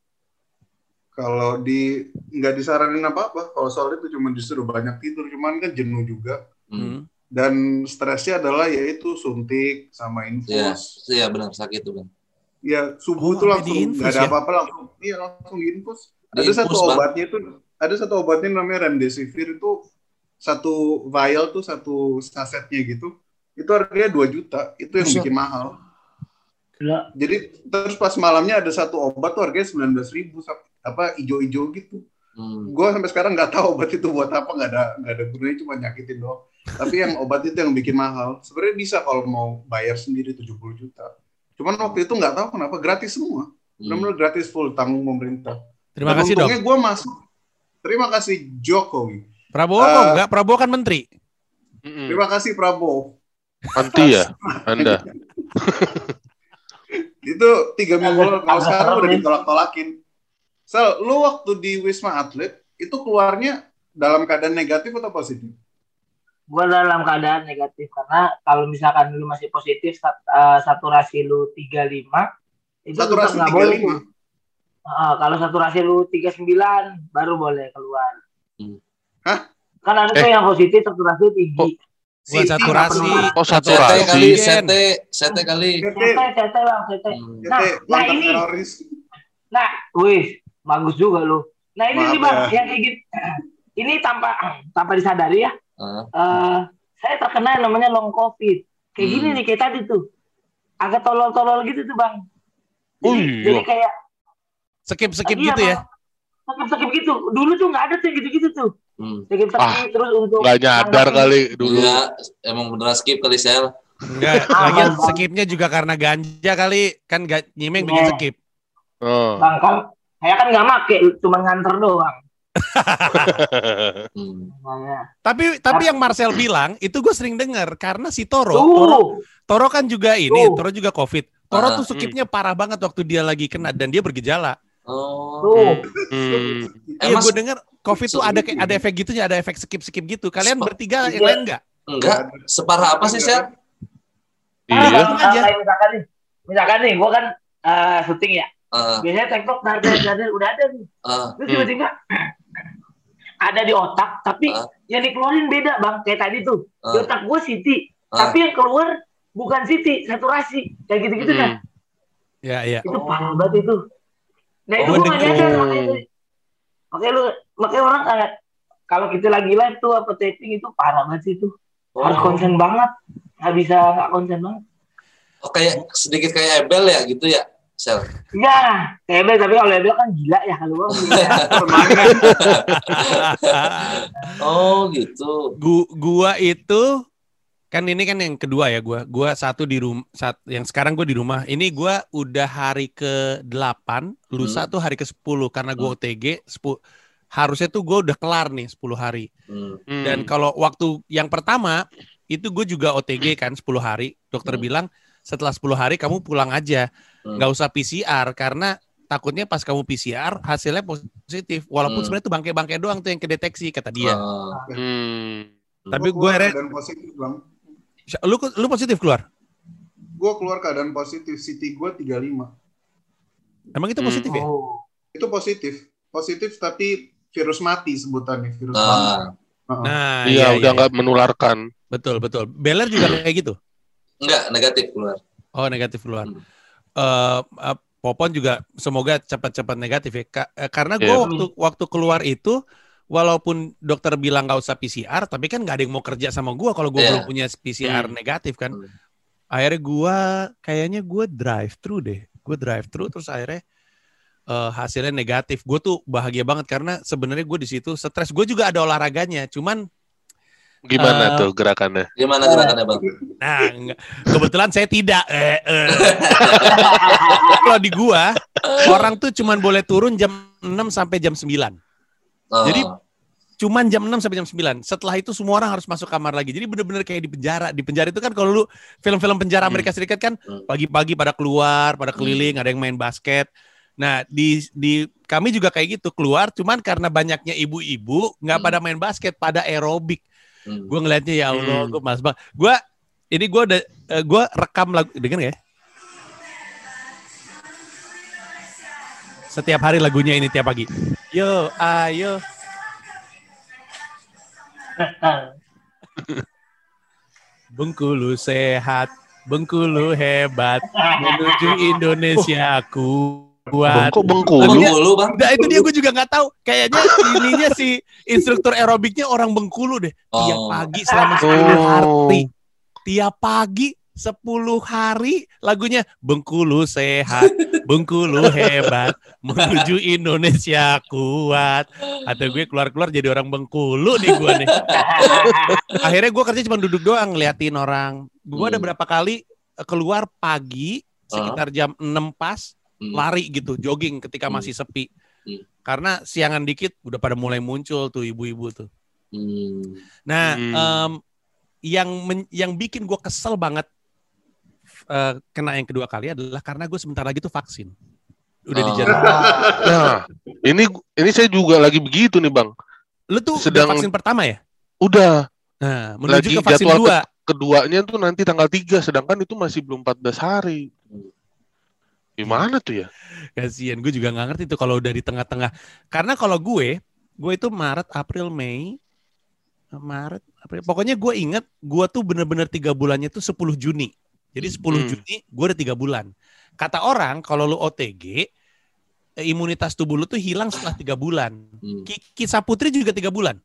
Kalau di nggak disaranin apa-apa, kalau soal itu cuma disuruh banyak tidur, cuman kan jenuh juga. hmm. Hmm. Dan stresnya adalah yaitu suntik sama infus. iya benar sakit tuh bang. Ya Oh, subuh itu sampai langsung nggak ada ya? apa-apa langsung, iya langsung diinfus. Ada Diinfus, satu Bang. obatnya itu, ada satu obatnya namanya remdesivir itu satu vial tuh satu sasetnya gitu, itu harganya 2 juta, itu yang bikin mahal. Gila. Jadi terus pas malamnya ada satu obat tuh harganya sembilan belas ribu, apa ijo-ijo gitu. Hmm. Gue sampai sekarang nggak tahu obat itu buat apa, nggak ada nggak ada gunanya, cuma nyakitin doang. Tapi yang obat itu yang bikin mahal. Sebenarnya bisa kalau mau bayar sendiri 70 juta. Cuman waktu itu nggak tahu kenapa gratis semua. Hmm. Benar-benar gratis full tanggung pemerintah. Terima Dan kasih dong. untungnya gue masuk. Terima kasih Jokowi. Prabowo Eh, kok enggak? Prabowo kan menteri. Terima kasih Prabowo. Anti ya, Anda. [laughs] Itu tiga minggu lalu. Kalau sekarang udah ditolak-tolakin. Sel, lu waktu di Wisma Atlet itu keluarnya dalam keadaan negatif atau positif? Gue dalam keadaan negatif karena kalau misalkan lu masih positif sat- eh, saturasi lu 35 itu Saturasi tetap nggak boleh 35. tuh. Ah, kalau saturasi lu 39 baru boleh keluar. Hmm. Hah? Kan ada tuh Eh. yang positif saturasi tinggi. Buat CT saturasi. Oh CT saturasi. kali, Oksigen. CT, CT kali. CT, CT, CT bang, CT. Hmm. CT, Nah, nah ini, teroris. nah, wih, bagus juga lu. Nah ini Maaf nih bang, ya. yang kayak gitu. Ini tanpa tanpa disadari ya, Ah. eh saya terkena yang namanya long covid. Kayak Hmm. gini nih kayak tadi tuh, agak tolol-tolol gitu tuh bang. Jadi, iya. jadi kayak Skip-skip Iya, gitu ya. Bang. Sakit-sakit gitu. Dulu tuh nggak ada tuh gitu-gitu tuh. Hmm. Sakit-sakit terus untuk Nggak nyadar kali dulu. Iya, emang beneran skip kali sel. Enggak, [laughs] lagian Bang. skipnya juga karena ganja kali. Kan ga, nyimeng bikin Iya. skip. Oh. Bang saya kan nggak make, cuma nganter doang. [laughs] Hmm. Tapi tapi yang Marcel bilang itu gue sering dengar karena si Toro, Toro, Tuh, Toro kan juga ini, Tuh. Toro juga COVID. Toro Ah, tuh skipnya parah banget waktu dia lagi kena dan dia bergejala. Oh. Hmm. Iya, gue dengar COVID tuh ada kayak ada efek gitunya, ada efek skip-skip gitu. Kalian bertiga yang lain enggak? Enggak, separah apa sih sel? Iya. Kayak misalkan nih, misalkan nih, gua kan eh, syuting ya. Ah, Biasanya TikTok dar dar dar, dar, udah ada nih. ah, Terus tiba-tiba ada di otak, tapi Ah. yang dikeluarin beda bang. Kayak tadi tuh, di ah, otak gua Siti, ah. tapi yang keluar bukan Siti, saturasi. Kayak gitu-gitu Hmm. kan. Ya, iya. itu parah banget itu nah itu Oh, gue gak dengan- nyadar makanya makanya lu makanya orang kayak kalau kita lagi live tuh apa taping itu parah banget sih itu harus Oh. konsen banget nggak bisa nggak konsen banget Oh, kayak sedikit kayak Ebel ya gitu ya, sel. ya Ebel tapi kalau Ebel kan gila ya kalau gua. [laughs] Oh gitu. Gu- gua itu kan ini kan yang kedua ya gue. Gue satu di rumah, yang sekarang gue di rumah. Ini gue udah hari ke 8 lusa Hmm. tuh hari ke 10 karena gue Hmm. OTG 10 harusnya tuh gue udah kelar nih 10 hari. Hmm. Hmm. Dan kalau waktu yang pertama itu gue juga OTG kan 10 hari. Dokter Hmm. bilang setelah 10 hari kamu pulang aja, Hmm. nggak usah PCR karena takutnya pas kamu PCR hasilnya positif. Walaupun Hmm. sebenarnya itu bangke-bangke doang tuh yang kedeteksi kata dia. Ah, Hmm. Tapi gue keadaan positif bang. Lu lu positif keluar? Gue keluar keadaan positif. CT gue 35. Emang itu Hmm. positif ya? Oh. Itu positif. Positif tapi virus mati sebutannya. Virus mati. ah. Heeh. Nah, Iya, udah nggak menularkan. betul betul. Beler juga kayak gitu. Enggak, negatif keluar. Oh negatif keluar. Hmm. Eh, Popon juga semoga cepat-cepat negatif ya. Ka- eh, karena gue Iya. waktu waktu keluar itu walaupun dokter bilang nggak usah PCR, tapi kan nggak ada yang mau kerja sama gue kalau gue Iya. belum punya PCR Hmm. negatif kan. Hmm. Akhirnya gue kayaknya gue drive thru deh. Gue drive thru terus akhirnya eh, hasilnya negatif. Gue tuh bahagia banget karena sebenarnya gue di situ stres. Gue juga ada olahraganya, cuman Gimana Eh, tuh gerakannya? Gimana gerakannya bang? Nah, enggak. kebetulan saya tidak. Eh, eh. [laughs] Kalau di gua, orang tuh cuman boleh turun jam 6 sampai jam 9. Oh. Jadi, Cuman jam 6 sampai jam 9. Setelah itu semua orang harus masuk kamar lagi. Jadi bener-bener kayak di penjara. Di penjara itu kan kalau lu film-film penjara Hmm. Amerika Serikat kan Hmm. pagi-pagi pada keluar, pada keliling, ada yang main basket. Nah, di di kami juga kayak gitu keluar cuman karena banyaknya ibu-ibu nggak Hmm. pada main basket, pada aerobik. Hmm. Gue ngeliatnya ya Allah, Hmm. gue mas bang. Gue ini gue udah gue rekam lagu, denger ya? Setiap hari lagunya ini tiap pagi. Yo, ayo. [laughs] Bengkulu sehat, Bengkulu hebat, menuju Indonesia Kok Bengkulu? Bengkulu bang? Nah itu dia gue juga nggak tahu. Kayaknya ininya si instruktur aerobiknya orang Bengkulu deh. Tiap Oh. pagi selama 10 Oh. hari. Tiap pagi 10 hari lagunya Bengkulu sehat, Bengkulu hebat, menuju Indonesia kuat. Atau gue keluar-keluar jadi orang Bengkulu nih gue nih. Akhirnya gue kerja cuma duduk doang ngeliatin orang. Gue ada Hmm. berapa kali keluar pagi sekitar jam 6 pas Hmm. lari gitu, jogging ketika Hmm. masih sepi. Hmm. Karena siangan dikit udah pada mulai muncul tuh ibu-ibu tuh. Hmm. Nah, Hmm. em, yang men- yang bikin gue kesel banget eh, kena yang kedua kali adalah karena gue sebentar lagi tuh vaksin. Udah Oh. dijadwal. [laughs] Nah, ini ini saya juga lagi begitu nih, Bang. Lu tuh Sedang- vaksin pertama ya? Udah, Nah, menuju Lagi ke vaksin jadwal dua. keduanya tuh nanti tanggal 3, sedangkan itu masih belum 14 hari. Gimana tuh ya? Kasian, gue juga nggak ngerti tuh kalau udah di tengah-tengah. Karena kalau gue, gue itu Maret, April, Mei, Maret, April. Pokoknya gue inget, gue tuh bener-bener tiga bulannya tuh 10 Juni. Jadi 10 Hmm. Juni gue udah tiga bulan. Kata orang kalau lu OTG, imunitas tubuh lu tuh hilang setelah tiga bulan. Hmm. Kiki Saputri juga tiga bulan.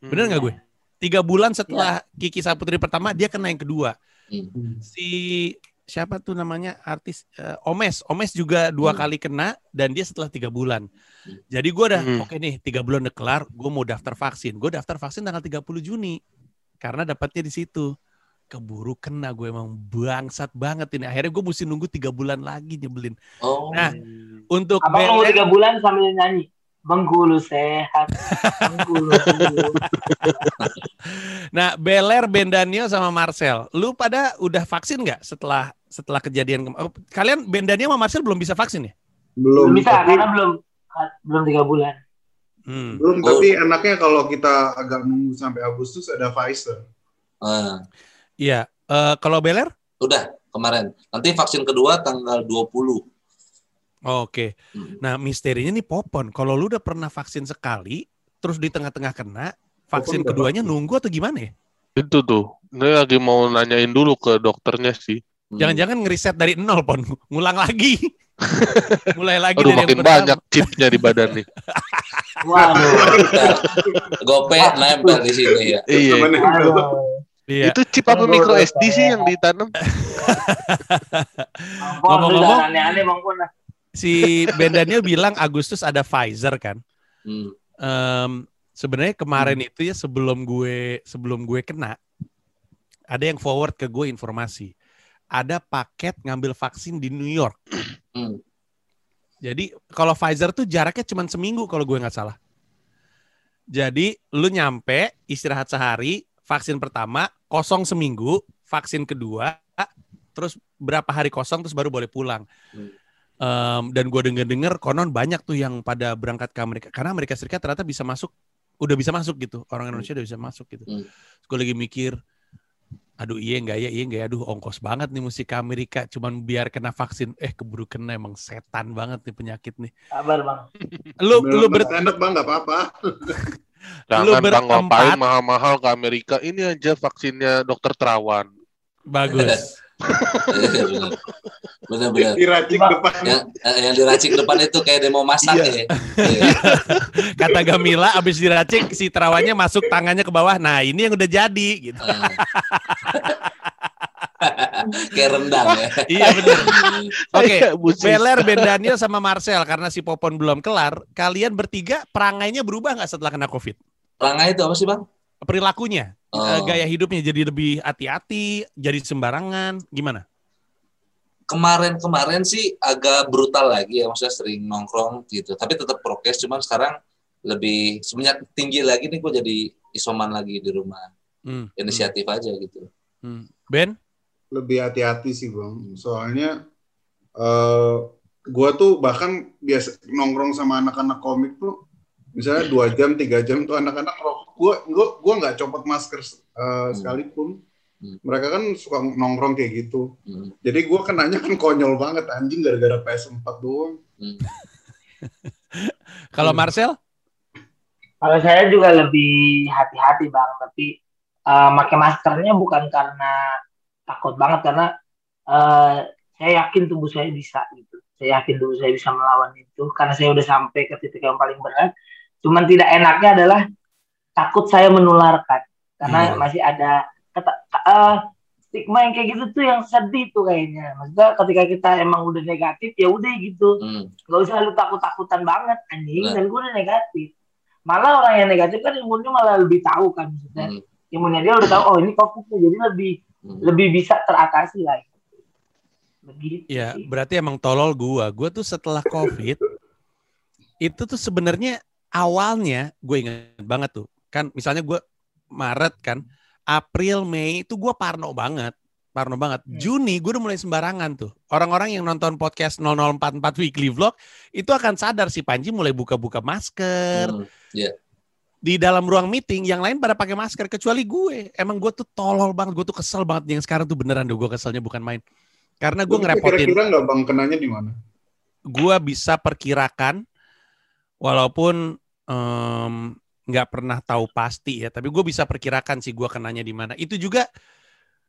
Bener nggak gue? Tiga bulan setelah Kiki Saputri pertama, dia kena yang kedua. Hmm. Si siapa tuh namanya artis eh, Omes, Omes juga dua Hmm. kali kena dan dia setelah tiga bulan. Hmm. Jadi gue udah Hmm. oke nih tiga bulan udah kelar, gue mau daftar vaksin. Gue daftar vaksin tanggal 30 Juni karena dapatnya di situ. Keburu kena gue emang bangsat banget ini. Akhirnya gue mesti nunggu tiga bulan lagi nyebelin. Oh. Nah, Untuk Abang nunggu Beler- tiga bulan sambil nyanyi. Bengkulu sehat. Bengkulu. Bengkulu. [laughs] Nah, Beler, Bendanio sama Marcel, lu pada udah vaksin nggak setelah setelah kejadian kema- oh, kalian Bendanio sama Marcel belum bisa vaksin ya? Belum. Belum bisa tapi, karena belum belum tiga bulan. Hmm. belum, Oh. tapi enaknya kalau kita agak nunggu sampai Agustus ada Pfizer. Ah, Iya. Eh, kalau Beler? udah kemarin. Nanti vaksin kedua tanggal 20. Oke. Hmm. Nah, misterinya nih Popon. Kalau lu udah pernah vaksin sekali, terus di tengah-tengah kena, vaksin Popon keduanya nunggu atau gimana ya? Itu tuh. Ini lagi mau nanyain dulu ke dokternya sih. Hmm. Jangan-jangan ngeriset dari nol, Pon. Ngulang lagi. [laughs] Mulai lagi Aduh dari makin yang banyak chipnya di badan nih. [laughs] Waduh. Gope nempel di sini ya. iya. Iya. Itu chip apa micro SD sih yang ditanam? [laughs] Ngomong-ngomong- aneh-aneh Bang lah. Si Bendanio bilang Agustus ada Pfizer kan. Hmm. Em, sebenarnya kemarin itu ya sebelum gue sebelum gue kena ada yang forward ke gue informasi. Ada paket ngambil vaksin di New York. Hmm. Jadi kalau Pfizer tuh jaraknya cuma seminggu kalau gue nggak salah. Jadi lu nyampe istirahat sehari, vaksin pertama kosong seminggu, vaksin kedua, terus berapa hari kosong terus baru boleh pulang. Hmm. Um, dan gue denger-denger konon banyak tuh yang pada berangkat ke Amerika karena Amerika Serikat ternyata bisa masuk, udah bisa masuk gitu. Orang Indonesia udah bisa masuk gitu. Hmm. Gue lagi mikir, aduh iya enggak ya, iya enggak ya, aduh ongkos banget nih mesti ke Amerika cuman biar kena vaksin. Eh keburu kena emang setan banget nih penyakit nih. Sabar bang. Lu lu ber, enak bang nggak apa-apa. [laughs] Lu berempat. ngapain mahal-mahal ke Amerika. Ini aja vaksinnya dokter Terawan. bagus. [laughs] Benar-benar. Diracik depan. Yang, eh, yang diracik depan itu kayak demo masak Iya. ya. Iya. [laughs] Kata Gamila abis diracik si terawannya masuk tangannya ke bawah. Nah ini yang udah jadi gitu. Eh. [laughs] kayak rendang ya. [laughs] iya benar. Oke, Sis. Beler, Ben Daniel sama Marcel karena si Popon belum kelar. Kalian bertiga perangainya berubah nggak setelah kena COVID? Rangga itu apa sih bang? Perilakunya, Oh. eh, gaya hidupnya jadi lebih hati-hati, jadi sembarangan, gimana? Kemarin-kemarin sih agak brutal lagi ya, maksudnya sering nongkrong gitu. Tapi tetap prokes, cuman sekarang lebih semenjak tinggi lagi nih gue jadi isoman lagi di rumah. Hmm, Inisiatif aja gitu. hmm. Ben? Lebih hati-hati sih bang. Soalnya eh gua tuh bahkan biasa nongkrong sama anak-anak komik tuh misalnya dua jam tiga jam tuh anak-anak rokok gua gua gua nggak copot masker eh, sekalipun Hmm. mereka kan suka nongkrong kayak gitu Hmm. jadi gua kenanya kan konyol banget anjing gara-gara PS4 doang Hmm. [laughs] Kalau Hmm. Marcel? Kalau saya juga lebih hati-hati bang, tapi eh, pakai maskernya bukan karena takut banget karena eh, saya yakin tubuh saya bisa gitu. Saya yakin tubuh saya bisa melawan itu karena saya udah sampai ke titik yang paling berat. Cuman tidak enaknya adalah takut saya menularkan karena Iya. masih ada kata eh, stigma yang kayak gitu tuh yang sedih tuh kayaknya. Maksudnya ketika kita emang udah negatif ya udah gitu Hmm. nggak usah lu takut-takutan banget anjing Nah. dan gue udah negatif malah orang yang negatif kan imunnya malah lebih tahu kan maksudnya Hmm. imunnya dia udah tahu oh ini covid jadi lebih Hmm. lebih bisa teratasi lah begitu Ya, sih. berarti emang tolol gua. Gua tuh setelah COVID itu tuh sebenarnya awalnya gue ingat banget tuh. Kan misalnya gua Maret kan, April, Mei itu gua parno banget. Parno banget. Hmm. Juni gue udah mulai sembarangan tuh. Orang-orang yang nonton podcast 0044 Weekly Vlog itu akan sadar si Panji mulai buka-buka masker. Hmm. Di dalam ruang meeting yang lain pada pakai masker kecuali gue. Emang gue tuh tolol banget, gue tuh kesel banget yang sekarang tuh beneran deh gue keselnya bukan main. Karena gue ngerepotin kira-kira nggak bang kenanya di mana gua bisa perkirakan walaupun em, nggak pernah tahu pasti ya tapi gue bisa perkirakan sih gua kenanya di mana. Itu juga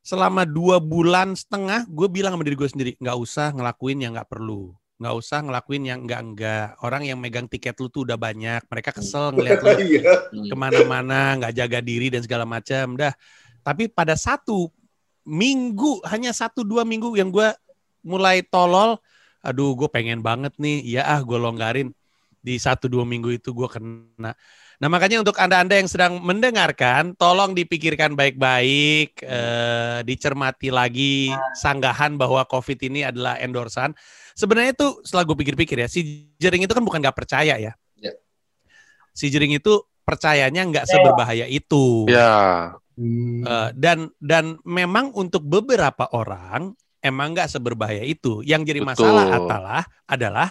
selama dua bulan setengah gue bilang sama diri gue sendiri nggak usah ngelakuin yang nggak perlu. Nggak usah ngelakuin yang enggak enggak orang yang megang tiket lu tuh udah banyak. Mereka kesel ngeliat lu [laughs] iya. ke mana-mana nggak jaga diri dan segala macam dah. Tapi pada satu minggu hanya satu dua minggu yang gue mulai tolol aduh gue pengen banget nih. Ya ah gue longgarin di satu dua minggu itu gue kena nah makanya untuk anda-anda yang sedang mendengarkan tolong dipikirkan baik-baik eh, dicermati lagi sanggahan bahwa covid ini adalah endorsan sebenarnya itu setelah gue pikir-pikir ya si jering itu kan bukan nggak percaya ya Ya. si jering itu percayanya nggak seberbahaya itu Ya, Hmm. Eh, dan dan memang untuk beberapa orang emang nggak seberbahaya itu. Yang jadi Betul. masalah adalah adalah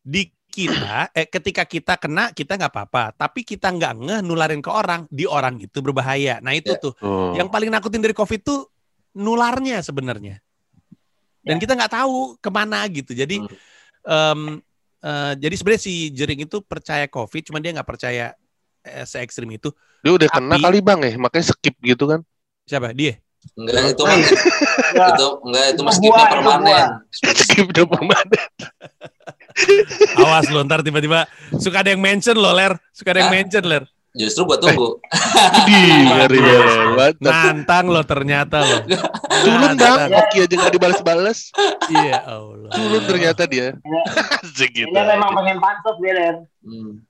di kita eh ketika kita kena kita nggak apa-apa, tapi kita nggak ngeh nularin ke orang, di orang itu berbahaya. Nah itu Ya. tuh tuh. yang paling nakutin dari covid tuh nularnya sebenarnya. Dan kita nggak tahu ke mana gitu. Jadi em, eh, jadi sebenarnya si Jering itu percaya covid, cuma dia nggak percaya eh, se ekstrim itu. dia udah kena Tapi- kali bang ya, makanya skip gitu kan. Siapa? Dia. Enggak itu mah itu enggak itu gua, itu permanen. [laughs] Skip udah permanen. [laughs] Awas lo ntar tiba-tiba suka ada yang mention lo ler, suka ada yang Hah? mention ler. Justru gua tunggu. [laughs] Di ngeri banget. Nantang lo ternyata lo. Culun bang. Oki aja nggak dibalas-balas. Iya Allah. Culun ternyata dia. [laughs] Dia memang pengen pansos dia. Hmm.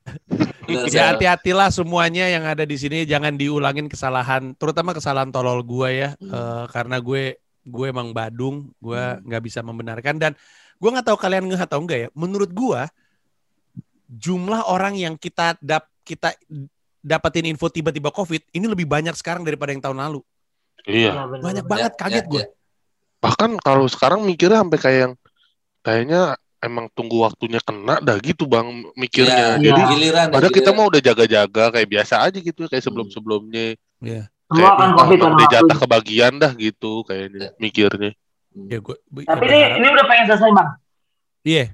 Benar, Ya hati-hatilah semuanya yang ada di sini jangan diulangin kesalahan, terutama kesalahan tolol gue ya, Hmm. Eh, karena gue gue emang badung, gue nggak bisa membenarkan dan gue nggak tahu kalian nggak atau enggak ya. Menurut gue jumlah orang yang kita dap kita dapetin info tiba-tiba covid ini lebih banyak sekarang daripada yang tahun lalu. Iya. Ya, benar, Banyak benar. banget Ya, kaget ya, gue. ya. Bahkan kalau sekarang mikirnya sampai kayak yang kayaknya emang tunggu waktunya kena dah gitu bang mikirnya. Ya, Jadi Iya. giliran. ya, padahal kita giliran. mau udah jaga-jaga kayak biasa aja gitu kayak sebelum-sebelumnya. Iya. Semua kan Kayak, covid udah jatah kebagian dah gitu kayaknya mikirnya. Ya gue. Tapi ini ini udah pengen selesai bang. Iya.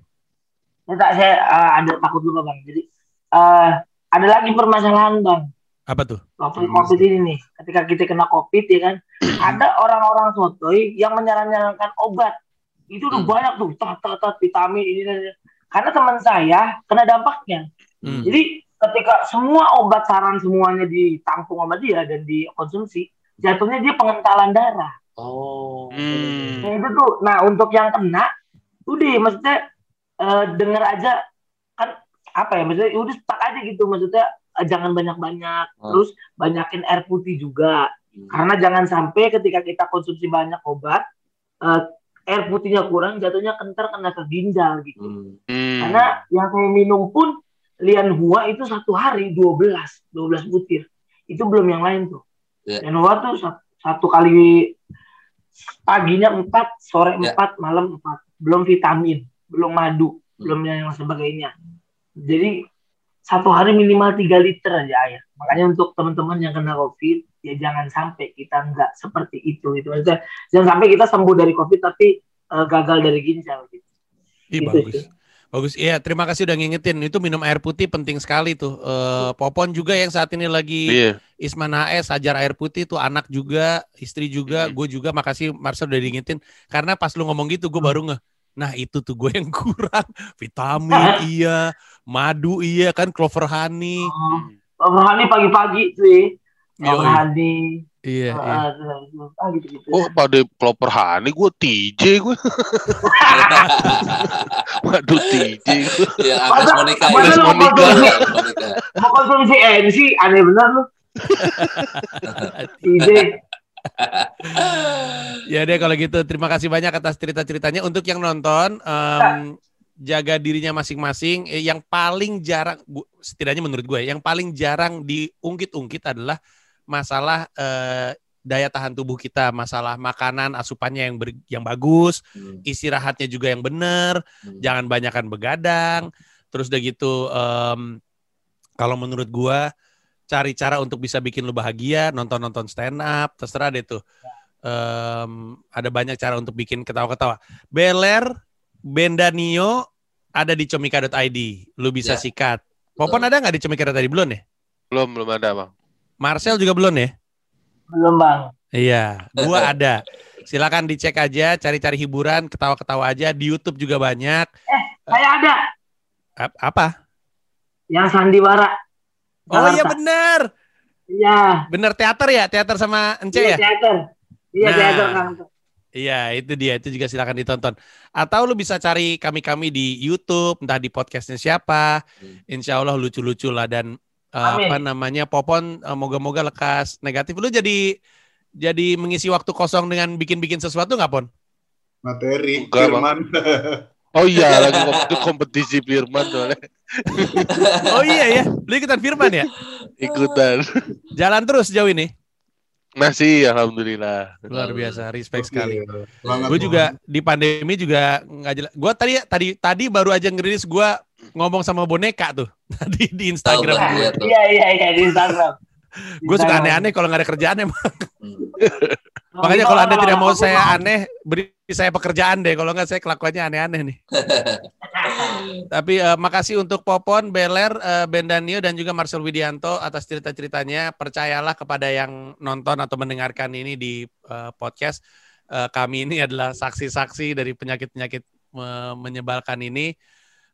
Saya, tak- saya eh, ada takut juga bang. Jadi eh, ada lagi permasalahan bang. Apa tuh? Waktu Hmm. covid ini nih, ketika kita kena covid ya kan, ada orang-orang sotoy yang menyarankan obat. Itu udah Hmm. banyak tuh, tat, tat, tat, vitamin ini, dan ini. Karena teman saya kena dampaknya. Hmm. Jadi ketika semua obat saran semuanya ditampung sama dia dan dikonsumsi, jatuhnya dia pengentalan darah. Oh. Hmm. Nah, itu tuh. Nah, untuk yang kena, udah maksudnya eh, denger aja kan apa ya maksudnya udah stuck aja gitu maksudnya eh, jangan banyak-banyak Hmm. terus banyakin air putih juga karena jangan sampai ketika kita konsumsi banyak obat eh, air putihnya kurang jatuhnya kentar kena ke ginjal gitu Hmm. Hmm. karena yang saya minum pun lian hua itu satu hari 12 12 butir itu belum yang lain tuh Ya. lian hua tuh sat- satu kali paginya empat sore Ya. empat malam empat belum vitamin belum madu Hmm. belum yang sebagainya jadi satu hari minimal 3 liter aja air makanya untuk teman-teman yang kena covid ya jangan sampai kita nggak seperti itu gitu Maksudnya, jangan sampai kita sembuh dari covid tapi eh, gagal dari ginjal gitu Ih, Gitu bagus. sih. Bagus. Iya, terima kasih udah ngingetin. Itu minum air putih penting sekali tuh. Eh, Popon juga yang saat ini lagi Iya. Isman AS ajar air putih tuh anak juga, istri juga, Hmm. gue juga makasih Marcel udah diingetin. Karena pas lu ngomong gitu gue baru ngeh. Nah itu tuh gue yang kurang. [laughs] Vitamin [laughs] iya, madu iya kan, clover honey. Oh, rohani pagi-pagi cuy Yoi. rohani Iya, iya. ah, terus, ah, gitu-gitu Oh pada pelopor honey gue TJ gue. [laughs] Waduh TJ gue. Ya, Agnes Monica. Agnes Monica. konsumsi- Agnes Monica. mau konsumsi NC aneh bener lu Ya deh kalau gitu terima kasih banyak atas cerita-ceritanya. Untuk yang nonton em, jaga dirinya masing-masing. Eh, yang paling jarang, setidaknya menurut gue, yang paling jarang diungkit-ungkit adalah masalah eh, daya tahan tubuh kita, masalah makanan asupannya yang ber- yang bagus, Hmm. istirahatnya juga yang benar, Hmm. jangan banyakan begadang. Terus udah gitu, em, kalau menurut gua cari cara untuk bisa bikin lu bahagia, nonton-nonton stand up, terserah deh tuh. Em, ada banyak cara untuk bikin ketawa-ketawa. Beler, Bendanio ada di comika.id. Lu bisa Ya. sikat. Popon ada nggak di comika.id belum ya? Belum belum ada bang. Marcel juga belum ya? belum bang Iya, gua [laughs] ada. Silakan dicek aja, cari-cari hiburan, ketawa-ketawa aja. Di YouTube juga banyak. saya ada Ap- Apa? yang sandiwara Oh iya benar. iya Bener teater ya, teater sama Ence iya ya? teater iya Nah. teater kan Iya, itu dia. Itu juga silakan ditonton. Atau lu bisa cari kami-kami di YouTube, entah di podcastnya siapa. Hmm. Insya Allah lucu-lucu lah dan uh, Amin. apa namanya Popon uh, moga-moga lekas negatif. Lu jadi jadi mengisi waktu kosong dengan bikin-bikin sesuatu nggak Pon? Materi, Enggak, Firman. [laughs] Oh iya lagi waktu kompetisi Firman soalnya [laughs] Oh iya ya, lu ikutan Firman ya? ikutan. Jalan terus sejauh ini. Masih alhamdulillah. Luar biasa, respect Oke, sekali. Gue juga banget. di pandemi juga nggak jelas. Gue tadi tadi tadi baru aja ngerilis gue ngomong sama boneka tuh [laughs] tadi di Instagram lihat tuh. iya iya iya di Instagram [laughs] Gue suka aneh-aneh kalau nggak ada kerjaan emang. Hmm. Makanya kalau anda tidak mau saya aneh, beri saya pekerjaan deh. Kalau nggak saya kelakuannya aneh-aneh nih. [laughs] Tapi eh, makasih untuk Popon, Beler, eh, Bendanio dan juga Marcel Widianto atas cerita-ceritanya. Percayalah kepada yang nonton atau mendengarkan ini di eh, podcast. Eh, kami ini adalah saksi-saksi dari penyakit-penyakit eh, menyebalkan ini.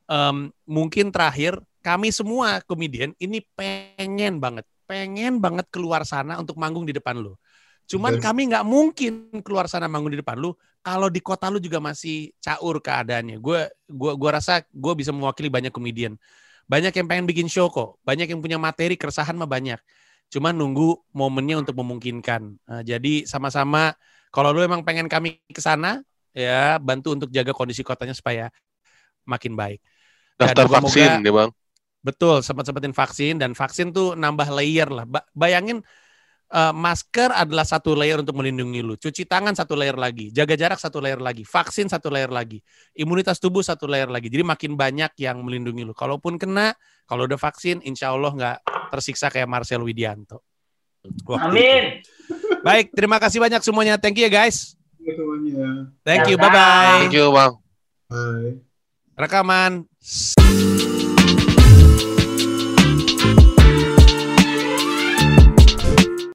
Em, mungkin terakhir, kami semua komedian ini pengen banget, pengen banget keluar sana untuk manggung di depan lu. Cuman Dan- kami nggak mungkin keluar sana manggung di depan lu kalau di kota lu juga masih caur keadaannya. Gue gua gua rasa gue bisa mewakili banyak komedian. Banyak yang pengen bikin show kok. Banyak yang punya materi keresahan mah banyak. Cuma nunggu momennya untuk memungkinkan. Nah, jadi sama-sama kalau lu emang pengen kami ke sana ya bantu untuk jaga kondisi kotanya supaya makin baik. Daftar vaksin ya, Bang. Betul, sempat-sempatin vaksin dan vaksin tuh nambah layer lah. Bayangin uh, masker adalah satu layer untuk melindungi lu. Cuci tangan satu layer lagi, jaga jarak satu layer lagi, vaksin satu layer lagi, imunitas tubuh satu layer lagi. Jadi makin banyak yang melindungi lu. Kalaupun kena, kalau udah vaksin, insya Allah nggak tersiksa kayak Marcel Widianto. Waktu Amin. Itu. Baik, terima kasih banyak semuanya. Thank you ya guys. Thank you, bye bye. Thank you bang. Bye. Rekaman.